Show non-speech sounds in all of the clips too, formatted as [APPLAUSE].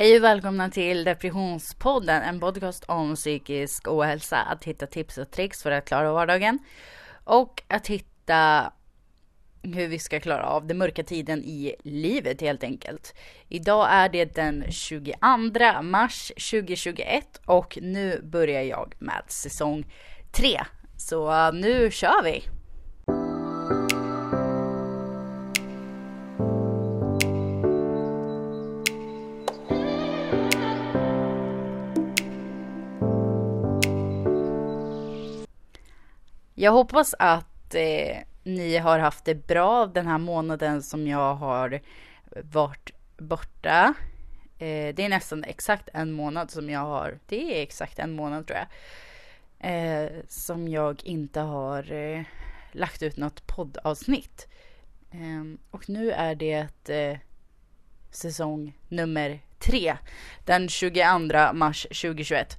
Hej och välkomna till Depressionspodden, en podcast om psykisk ohälsa. Att hitta tips och tricks för att klara vardagen och att hitta hur vi ska klara av den mörka tiden i livet helt enkelt. Idag är det den 22 mars 2021 och nu börjar jag med säsong 3. Så eh, nu kör vi! Jag hoppas att eh, ni har haft det bra den här månaden som jag har varit borta. Eh, det är nästan exakt en månad som jag har, det är exakt en månad tror jag, eh, som jag inte har eh, lagt ut något poddavsnitt. Eh, och nu är det eh, säsong nummer tre, den 22 mars 2021.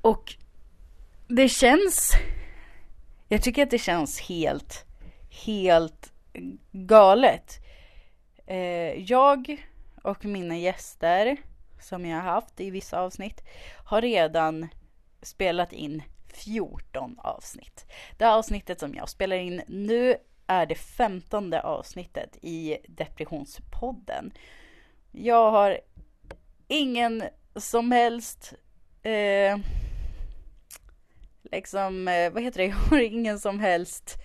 Och det känns jag tycker att det känns helt, helt galet. Eh, jag och mina gäster som jag har haft i vissa avsnitt har redan spelat in 14 avsnitt. Det avsnittet som jag spelar in nu är det femtonde avsnittet i Depressionspodden. Jag har ingen som helst eh, liksom, eh, vad heter det, [LAUGHS] jag har ingen som helst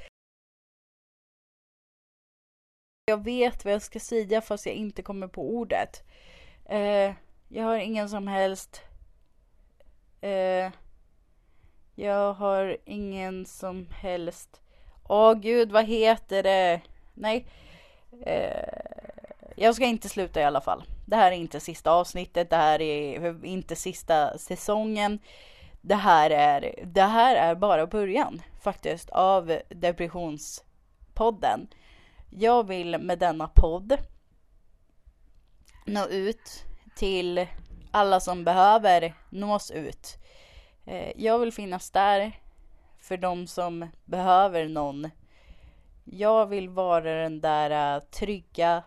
jag vet vad jag ska säga fast jag inte kommer på ordet. Eh, jag har ingen som helst eh, jag har ingen som helst Åh gud, vad heter det? Nej. Eh, jag ska inte sluta i alla fall. Det här är inte sista avsnittet, det här är inte sista säsongen det här är, det här är bara början faktiskt av depressionspodden. Jag vill med denna podd nå ut till alla som behöver nås ut. Eh, jag vill finnas där för de som behöver någon. Jag vill vara den där eh, trygga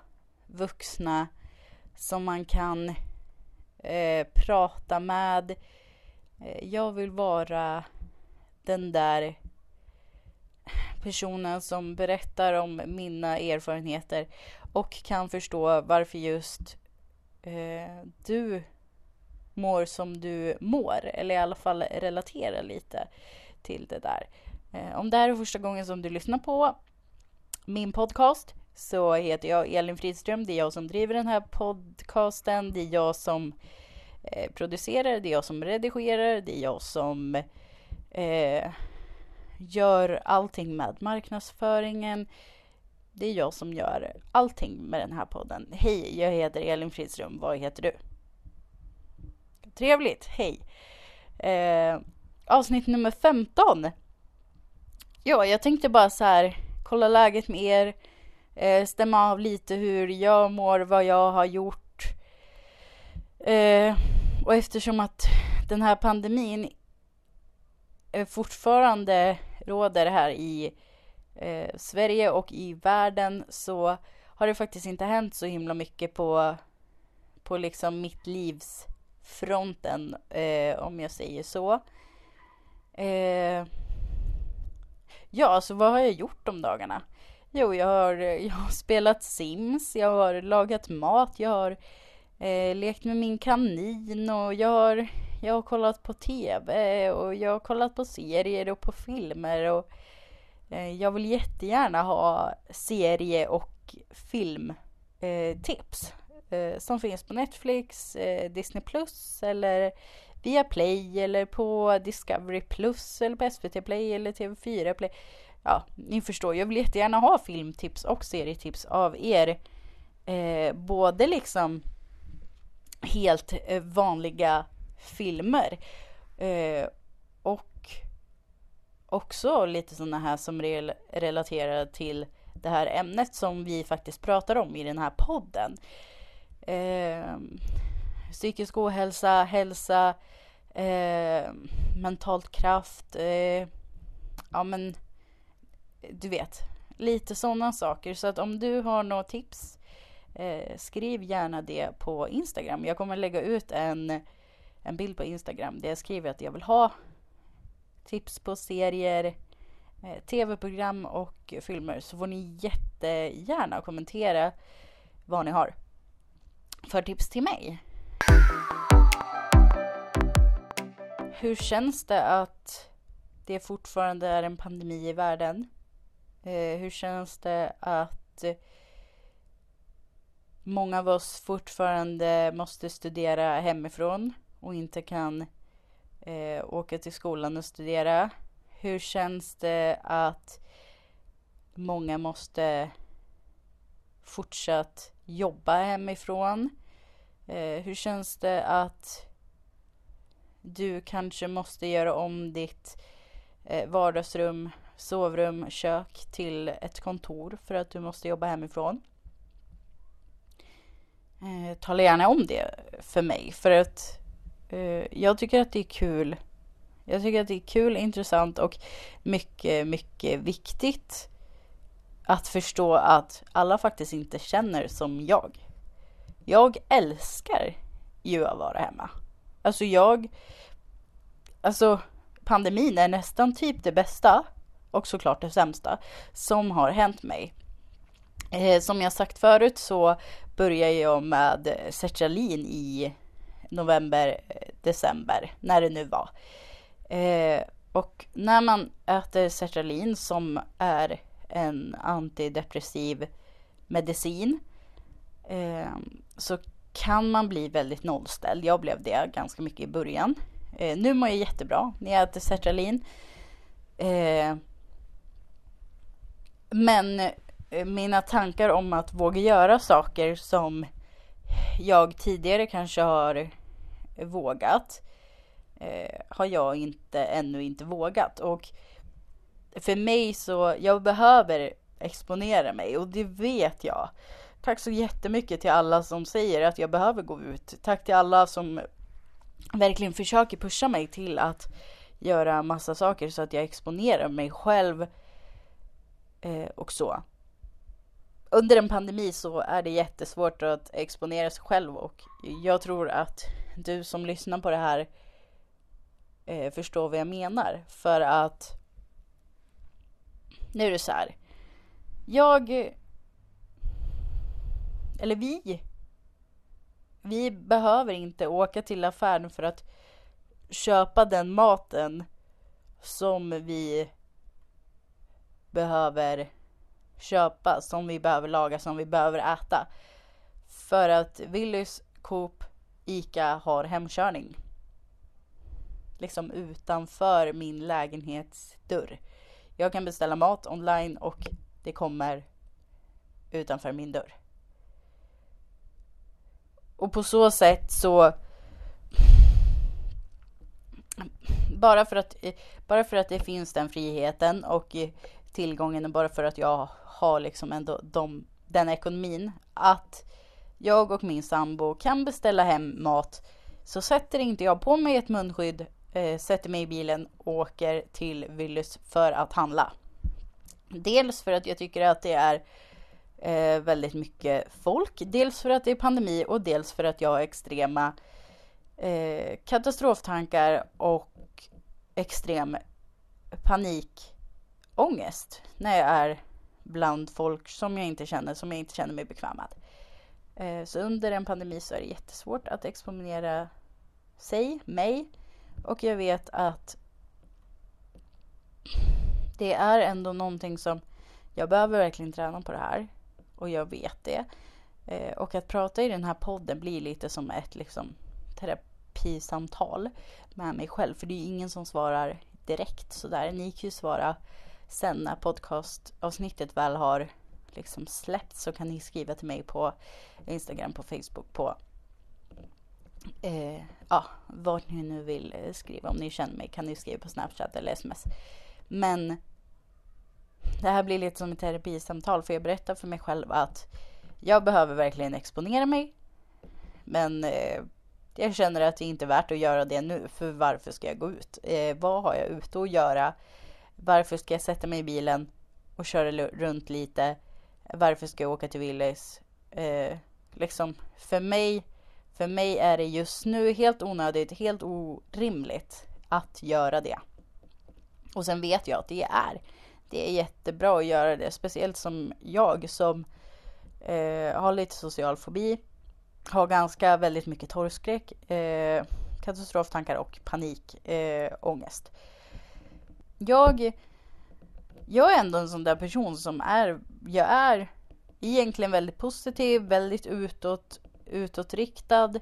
vuxna som man kan eh, prata med, Eh, Eh, jag vill vara den där personen som berättar om mina erfarenheter och kan förstå varför just eh, du mår som du mår. Eller i alla fall relatera lite till det där. Eh, om det här är första gången som du lyssnar på min podcast så heter jag Elin Fridström. Det är jag som driver den här podcasten. Det är jag som eh, Eh, producerar, det är jag som redigerar, det är jag som eh, gör allting med marknadsföringen. Det är jag som gör allting med den här podden. Hej, jag heter Elin Fridström. Vad heter du? Trevligt, hej. Eh, avsnitt nummer 15. Ja, jag tänkte bara så här kolla läget med er, eh, stämma av lite hur jag mår, vad jag har gjort Eh, och eftersom att den här pandemin eh, fortfarande råder här i eh, Sverige och i världen så har det faktiskt inte hänt så himla mycket på, på liksom mitt livs fronten, eh, om jag säger så. Eh, ja, alltså vad har jag gjort de dagarna? Jo, jag har, jag har spelat Sims, jag har lagat mat, jag har eh, lekt med min kanin och jag har, jag har kollat på tv och jag har kollat på serier och på filmer och eh, jag vill jättegärna ha serie och filmtips eh, eh, som finns på Netflix, eh, Disney Plus eller via Play eller på Discovery Plus eller på SVT Play eller TV4 Play. Ja, ni förstår, jag vill jättegärna ha filmtips och serietips av er. Eh, både liksom helt eh, vanliga filmer. Eh, och också lite sådana här som rel relaterar till det här ämnet som vi faktiskt pratar om i den här podden. Eh, psykisk ohälsa, hälsa, eh, mentalt kraft, eh, ja men du vet, lite sådana saker. Så att om du har några tips eh, skriv gärna det på Instagram. Jag kommer lägga ut en, en bild på Instagram där jag skriver att jag vill ha tips på serier, eh, tv-program och filmer så får ni jättegärna kommentera vad ni har för tips till mig. Hur känns det att det fortfarande är en pandemi i världen? Eh, hur känns det att många av oss fortfarande måste studera hemifrån och inte kan eh, åka till skolan och studera? Hur känns det att många måste fortsatt jobba hemifrån? Eh, hur känns det att du kanske måste göra om ditt eh, vardagsrum, sovrum, kök till ett kontor för att du måste jobba hemifrån? Eh, tala gärna om det för mig för att eh, jag tycker att det är kul. Jag tycker att det är kul, intressant och mycket, mycket viktigt att förstå att alla faktiskt inte känner som jag. Jag älskar ju att vara hemma. Alltså jag, alltså pandemin är nästan typ det bästa och såklart det sämsta som har hänt mig. Eh, som jag sagt förut så började jag med sertralin i november, eh, december, när det nu var. Eh, och när man äter sertralin som är en antidepressiv medicin eh, så kan man bli väldigt nollställd. Jag blev det ganska mycket i början. Eh, nu mår jag jättebra när jag äter sertralin. Eh, men Eh, mina tankar om att våga göra saker som jag tidigare kanske har eh, vågat eh, har jag inte ännu inte vågat. Och för mig så, jag behöver exponera mig och det vet jag. Tack så jättemycket till alla som säger att jag behöver gå ut. Tack till alla som verkligen försöker pusha mig till att göra massa saker så att jag exponerar mig själv eh, och så. Under en pandemi så är det jättesvårt att exponera sig själv och jag tror att du som lyssnar på det här eh, förstår vad jag menar. För att nu är det så här. Jag eller vi vi behöver inte åka till affären för att köpa den maten som vi behöver köpa, som vi behöver laga, som vi behöver äta. För att Willys, Coop, Ica har hemkörning. Liksom utanför min lägenhetsdörr. Jag kan beställa mat online och det kommer utanför min dörr. Och på så sätt så bara för att, bara för att det finns den friheten och tillgången och bara för att jag har liksom ändå de, den ekonomin att jag och min sambo kan beställa hem mat så sätter inte jag på mig ett munskydd, eh, sätter mig i bilen och åker till Willys för att handla. Dels för att jag tycker att det är eh, väldigt mycket folk. Dels för att det är pandemi och dels för att jag har extrema eh, katastroftankar och extrem panik ångest när jag är bland folk som jag inte känner, som jag inte känner mig bekväm med. Eh, så under en pandemi så är det jättesvårt att exponera sig, mig och jag vet att det är ändå någonting som jag behöver verkligen träna på det här och jag vet det. Eh, och att prata i den här podden blir lite som ett liksom, terapisamtal med mig själv. För det är ju ingen som svarar direkt sådär. Ni kan ju svara sen när podcastavsnittet väl har liksom släppts så kan ni skriva till mig på Instagram, på Facebook, på eh, ja, vart ni nu vill eh, skriva. Om ni känner mig kan ni skriva på Snapchat eller sms. Men det här blir lite som ett terapisamtal för jag berättar för mig själv att jag behöver verkligen exponera mig. Men eh, jag känner att det inte är värt att göra det nu. För varför ska jag gå ut? Eh, vad har jag ute att göra? Varför ska jag sätta mig i bilen och köra runt lite? Varför ska jag åka till Willys? Eh, liksom för mig, för mig är det just nu helt onödigt, helt orimligt att göra det. Och sen vet jag att det är, det är jättebra att göra det, speciellt som jag som eh, har lite social fobi, har ganska väldigt mycket torgskräck, eh, katastroftankar och panikångest. Eh, jag, jag är ändå en sån där person som är, jag är egentligen väldigt positiv, väldigt utåt, utåtriktad.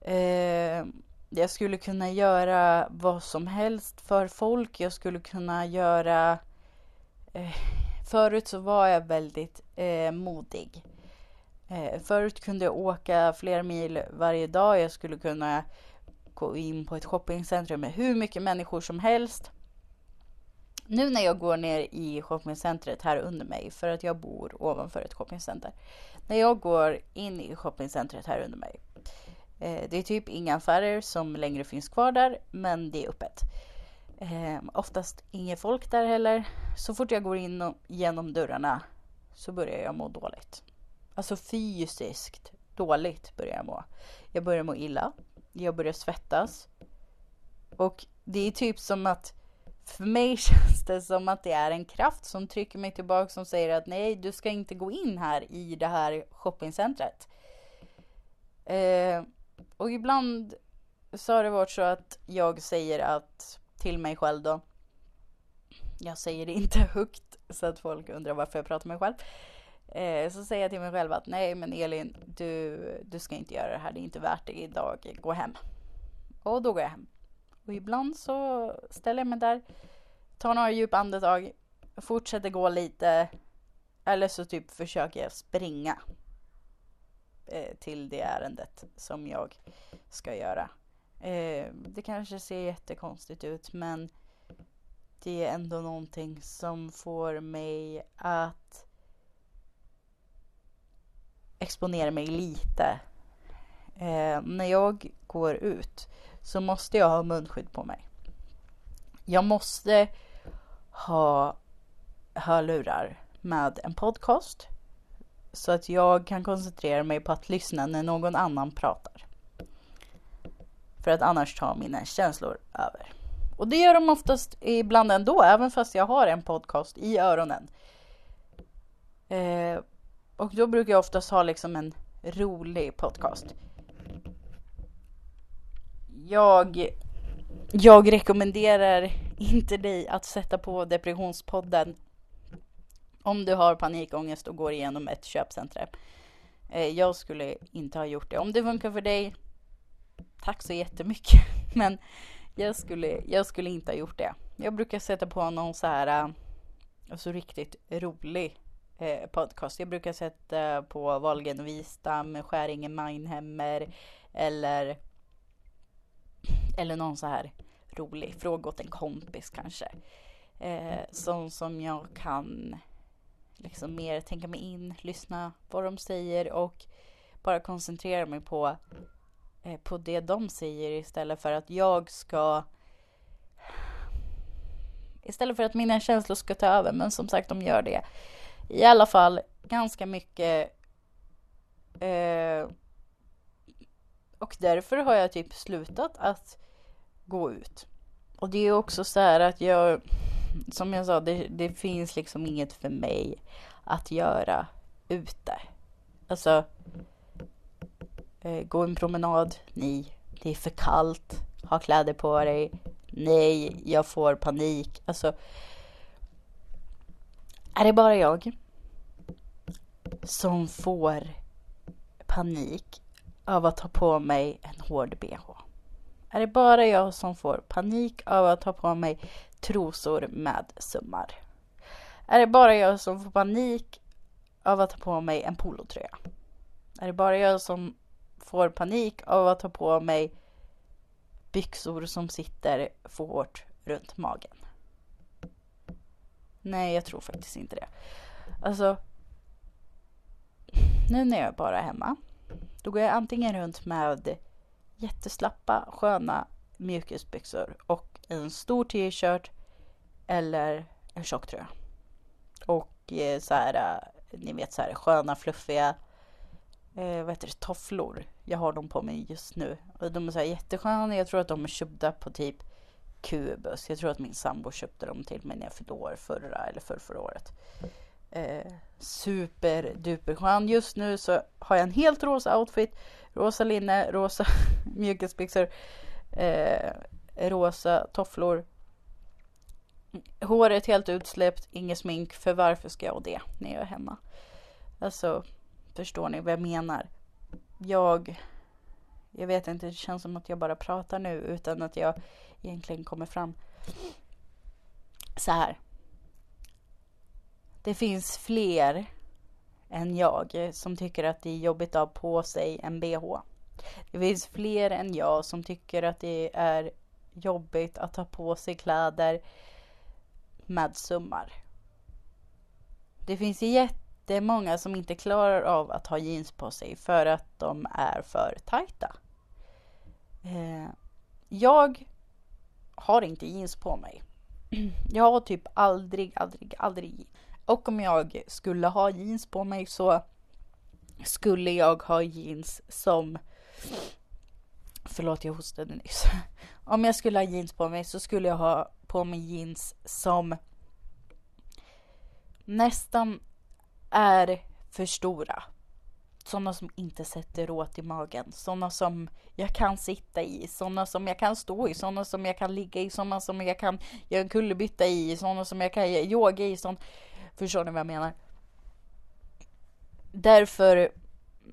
Eh, jag skulle kunna göra vad som helst för folk. Jag skulle kunna göra... Eh, förut så var jag väldigt eh, modig. Eh, förut kunde jag åka flera mil varje dag. Jag skulle kunna gå in på ett shoppingcentrum med hur mycket människor som helst. Nu när jag går ner i shoppingcentret här under mig, för att jag bor ovanför ett shoppingcenter. När jag går in i shoppingcentret här under mig. Eh, det är typ inga affärer som längre finns kvar där, men det är öppet. Eh, oftast inget folk där heller. Så fort jag går in genom dörrarna så börjar jag må dåligt. Alltså fysiskt dåligt börjar jag må. Jag börjar må illa. Jag börjar svettas. Och det är typ som att för mig [LAUGHS] känns det som att det är en kraft som trycker mig tillbaka som säger att nej, du ska inte gå in här i det här shoppingcentret. Eh, och ibland så har det varit så att jag säger att till mig själv då. Jag säger det inte [LAUGHS] högt så att folk undrar varför jag pratar med mig själv. Eh, så säger jag till mig själv att nej men Elin, du, du ska inte göra det här, det är inte värt det idag, gå hem. Och då går jag hem. Och ibland så ställer jag mig där, tar några djupa andetag, fortsätter gå lite. Eller så typ försöker jag springa eh, till det ärendet som jag ska göra. Eh, det kanske ser jättekonstigt ut men det är ändå någonting som får mig att exponera mig lite. Eh, när jag går ut så måste jag ha munskydd på mig. Jag måste ha hörlurar med en podcast så att jag kan koncentrera mig på att lyssna när någon annan pratar. För att annars tar mina känslor över. Och det gör de oftast ibland ändå, även fast jag har en podcast i öronen. Eh, och då brukar jag oftast ha liksom en rolig podcast jag, jag rekommenderar inte dig att sätta på depressionspodden om du har panikångest och går igenom ett köpcentrum. Eh, jag skulle inte ha gjort det. Om det funkar för dig, tack så jättemycket. [LAUGHS] Men jag skulle, jag skulle inte ha gjort det. Jag brukar sätta på någon så här, eh, alltså riktigt rolig eh, podcast. Jag brukar sätta på Wahlgren och Wistam, Skäringen Meinhemmer eller eller någon så här rolig fråga åt en kompis kanske. Eh, som, som jag kan liksom mer tänka mig in, lyssna vad de säger och bara koncentrera mig på, eh, på det de säger istället för att jag ska Istället för att mina känslor ska ta över, men som sagt de gör det. I alla fall ganska mycket eh, och därför har jag typ slutat att gå ut. Och det är också så här att jag, som jag sa, det, det finns liksom inget för mig att göra ute. Alltså, eh, gå en promenad? Nej, det är för kallt. Ha kläder på dig? Nej, jag får panik. Alltså, är det bara jag som får panik av att ha på mig en hård bh? Är det bara jag som får panik av att ha på mig trosor med summar? Är det bara jag som får panik av att ha på mig en polotröja? Är det bara jag som får panik av att ha på mig byxor som sitter för hårt runt magen? Nej, jag tror faktiskt inte det. Alltså, nu när jag bara är hemma, då går jag antingen runt med jätteslappa, sköna mjukisbyxor och en stor t-shirt eller en tjock tröja. Och eh, så här, eh, ni vet så här sköna, fluffiga eh, vad heter det, tofflor. Jag har dem på mig just nu. Och de är så här jättesköna. Jag tror att de är köpta på typ Kubus. Jag tror att min sambo köpte dem till mig när jag fyllde år förra eller för förra året. Eh, superduperskön. Just nu så har jag en helt rosa outfit. Rosa linne, rosa [LAUGHS] mjukisbyxor, eh, rosa tofflor. Håret helt utsläppt, inget smink. För varför ska jag det när jag är hemma? Alltså, förstår ni vad jag menar? Jag, jag vet inte, det känns som att jag bara pratar nu utan att jag egentligen kommer fram. Så här. Det finns fler än jag som tycker att det är jobbigt att ha på sig en bh. Det finns fler än jag som tycker att det är jobbigt att ha på sig kläder med summar. Det finns jättemånga som inte klarar av att ha jeans på sig för att de är för tajta. Eh, jag har inte jeans på mig. [CLEARS THROAT] Jag har typ aldrig, aldrig, aldrig. Och om jag skulle ha jeans på mig så skulle jag ha jeans som Förlåt, jag hostade nyss. [LAUGHS] Om jag skulle ha jeans på mig så skulle jag ha på mig jeans som nästan är för stora. Sådana som inte sätter åt i magen. Sådana som jag kan sitta i. Sådana som jag kan stå i. Sådana som jag kan ligga i. Sådana som jag kan göra en kullerbytta i. Sådana som jag kan yoga i. Sån... Förstår ni vad jag menar? Därför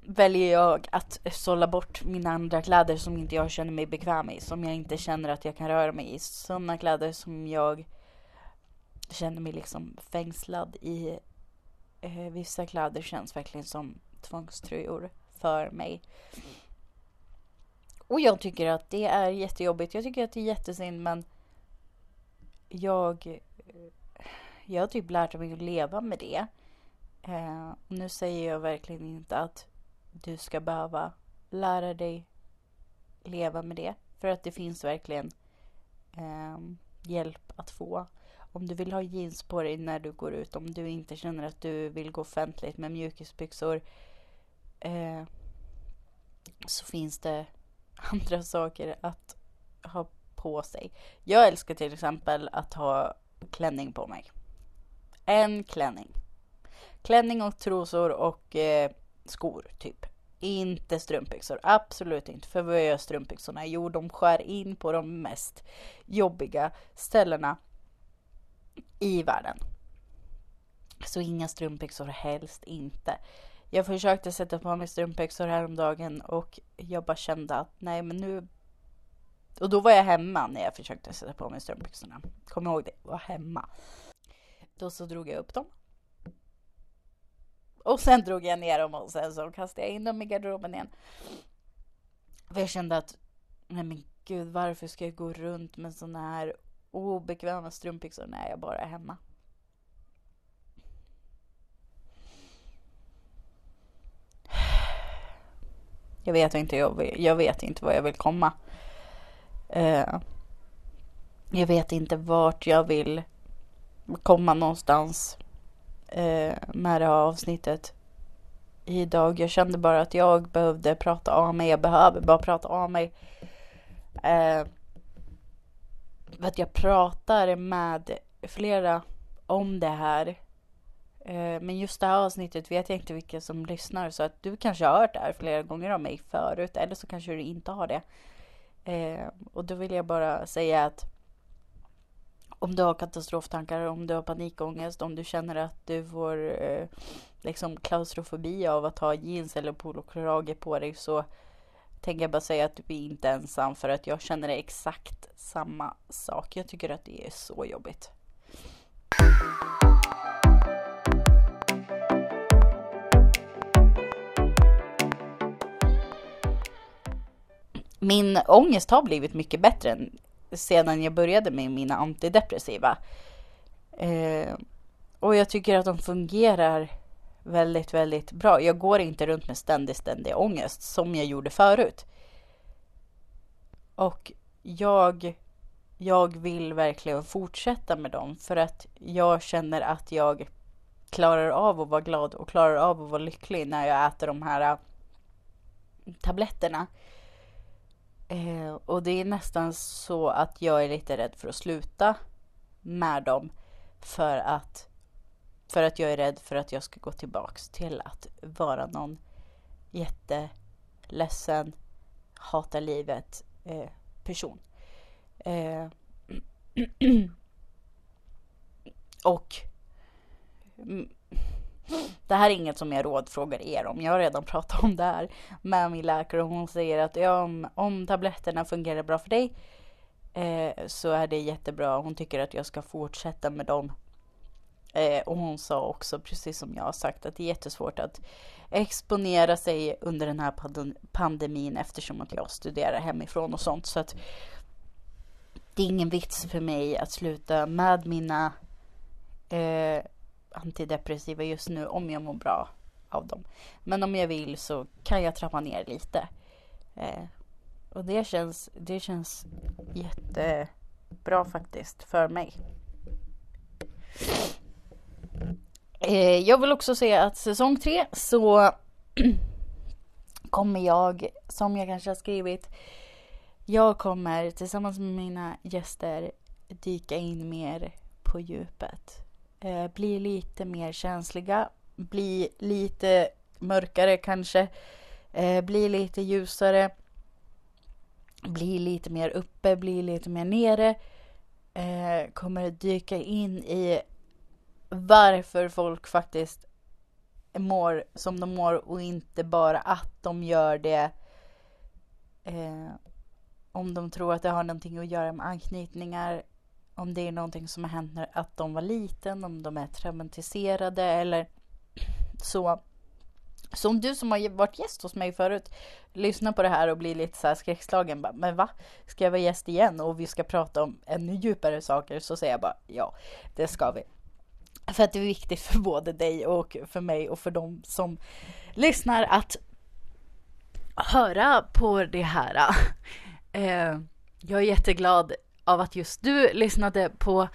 väljer jag att sålla bort mina andra kläder som inte jag känner mig bekväm i. Som jag inte känner att jag kan röra mig i. Sådana kläder som jag känner mig liksom fängslad i. Eh, vissa kläder känns verkligen som tvångströjor för mig. Och jag tycker att det är jättejobbigt. Jag tycker att det är jättesynd men jag, jag har typ lärt mig att leva med det. Eh, nu säger jag verkligen inte att du ska behöva lära dig leva med det. För att det finns verkligen eh, hjälp att få. Om du vill ha jeans på dig när du går ut, om du inte känner att du vill gå offentligt med mjukisbyxor eh, så finns det [LAUGHS] andra saker att ha på sig. Jag älskar till exempel att ha klänning på mig. En klänning. Klänning och trosor och eh, skor typ. Inte strumpbyxor, absolut inte. För vad gör strumpbyxorna? Jo, de skär in på de mest jobbiga ställena i världen. Så inga strumpbyxor, helst inte. Jag försökte sätta på mig strumpbyxor häromdagen och jag bara kände att nej men nu... Och då var jag hemma när jag försökte sätta på mig strumpbyxorna. Kom ihåg det, jag var hemma. Då så drog jag upp dem och sen drog jag ner dem och sen så kastade jag in dem i garderoben igen. För jag kände att, nej men gud, varför ska jag gå runt med såna här obekväma strumpbyxor när jag bara är hemma? Jag vet inte, jag, jag vet inte vad jag vill komma. Uh, jag vet inte vart jag vill komma någonstans eh, med det här avsnittet idag. Jag kände bara att jag behövde prata av mig. Jag behöver bara prata av mig. Eh, för att jag pratar med flera om det här. Eh, men just det här avsnittet vet jag inte vilka som lyssnar så att du kanske har hört det här flera gånger av mig förut eller så kanske du inte har det. Eh, och då vill jag bara säga att om du har katastroftankar, om du har panikångest, om du känner att du får eh, liksom klaustrofobi av att ha jeans eller polokrage på dig så tänker jag bara säga att du är inte ensam för att jag känner exakt samma sak. Jag tycker att det är så jobbigt. Min ångest har blivit mycket bättre sedan jag började med mina antidepressiva. Eh, och jag tycker att de fungerar väldigt, väldigt bra. Jag går inte runt med ständig, ständig ångest som jag gjorde förut. Och jag, jag vill verkligen fortsätta med dem för att jag känner att jag klarar av att vara glad och klarar av att vara lycklig när jag äter de här tabletterna. Eh, och det är nästan så att jag är lite rädd för att sluta med dem. För att, för att jag är rädd för att jag ska gå tillbaks till att vara någon jätteledsen, hatar livet eh, person. Eh, [CLEARS THROAT] och det här är inget som jag rådfrågar er om. Jag har redan [LAUGHS] pratat om det här med min läkare och hon säger att ja, om, om tabletterna fungerar bra för dig eh, så är det jättebra. Hon tycker att jag ska fortsätta med dem. Eh, och hon sa också, precis som jag har sagt, att det är jättesvårt att exponera sig under den här pandemin eftersom att jag studerar hemifrån och sånt. Så att det är ingen vits för mig att sluta med mina eh, antidepressiva just nu om jag mår bra av dem. Men om jag vill så kan jag trappa ner lite. Eh, och det känns, det känns jättebra faktiskt för mig. Eh, jag vill också säga att säsong tre så [CLEARS THROAT] kommer jag, som jag kanske har skrivit, jag kommer tillsammans med mina gäster dyka in mer på djupet eh, bli lite mer känsliga, bli lite mörkare kanske, eh, bli lite ljusare, bli lite mer uppe, bli lite mer nere. Eh, kommer dyka in i varför folk faktiskt mår som de mår och inte bara att de gör det eh, om de tror att det har någonting att göra med anknytningar om det är någonting som har hänt när att de var liten, om de är traumatiserade eller så. Så om du som har varit gäst hos mig förut lyssnar på det här och blir lite så här skräckslagen. Bara, men va? Ska jag vara gäst igen och vi ska prata om ännu djupare saker? Så säger jag bara ja, det ska vi. För att det är viktigt för både dig och för mig och för de som lyssnar att höra på det här. [LAUGHS] Eh, jag är jätteglad av att just du lyssnade på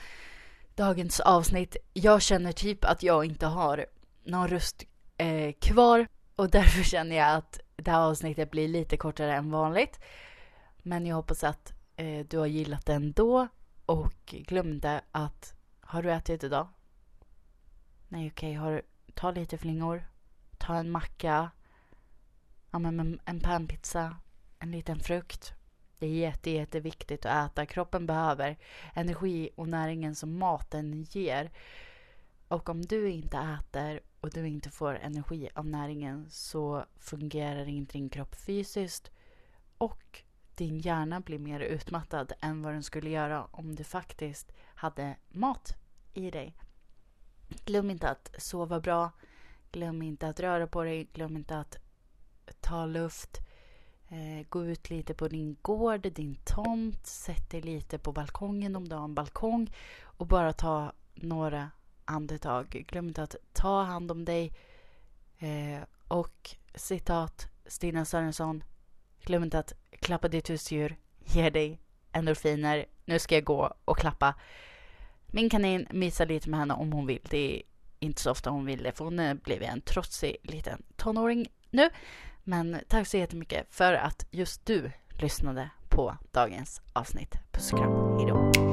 dagens avsnitt. Jag känner typ att jag inte har någon röst eh, kvar och därför [LAUGHS] känner jag att det här avsnittet blir lite kortare än vanligt. Men jag hoppas att eh, du har gillat det ändå och glömde att har du ätit idag? Nej okej, okay, ta lite flingor, ta en macka, ja, men en panpizza, en liten frukt det är jätte, jätteviktigt att äta. Kroppen behöver energi och näringen som maten ger. Och om du inte äter och du inte får energi av näringen så fungerar inte din kropp fysiskt och din hjärna blir mer utmattad än vad den skulle göra om du faktiskt hade mat i dig. Glöm inte att sova bra. Glöm inte att röra på dig. Glöm inte att ta luft. Eh, gå ut lite på din gård, din tomt, sätt dig lite på balkongen om du har en balkong och bara ta några andetag. Glöm inte att ta hand om dig. Eh, och citat Stina Sörensson. Glöm inte att klappa ditt husdjur. Ge dig endorfiner. Nu ska jag gå och klappa min kanin. Mysa lite med henne om hon vill. Det är inte så ofta hon vill det för hon har blivit en trotsig liten tonåring nu. Men tack så jättemycket för att just du lyssnade på dagens avsnitt. Puss och kram. Hejdå.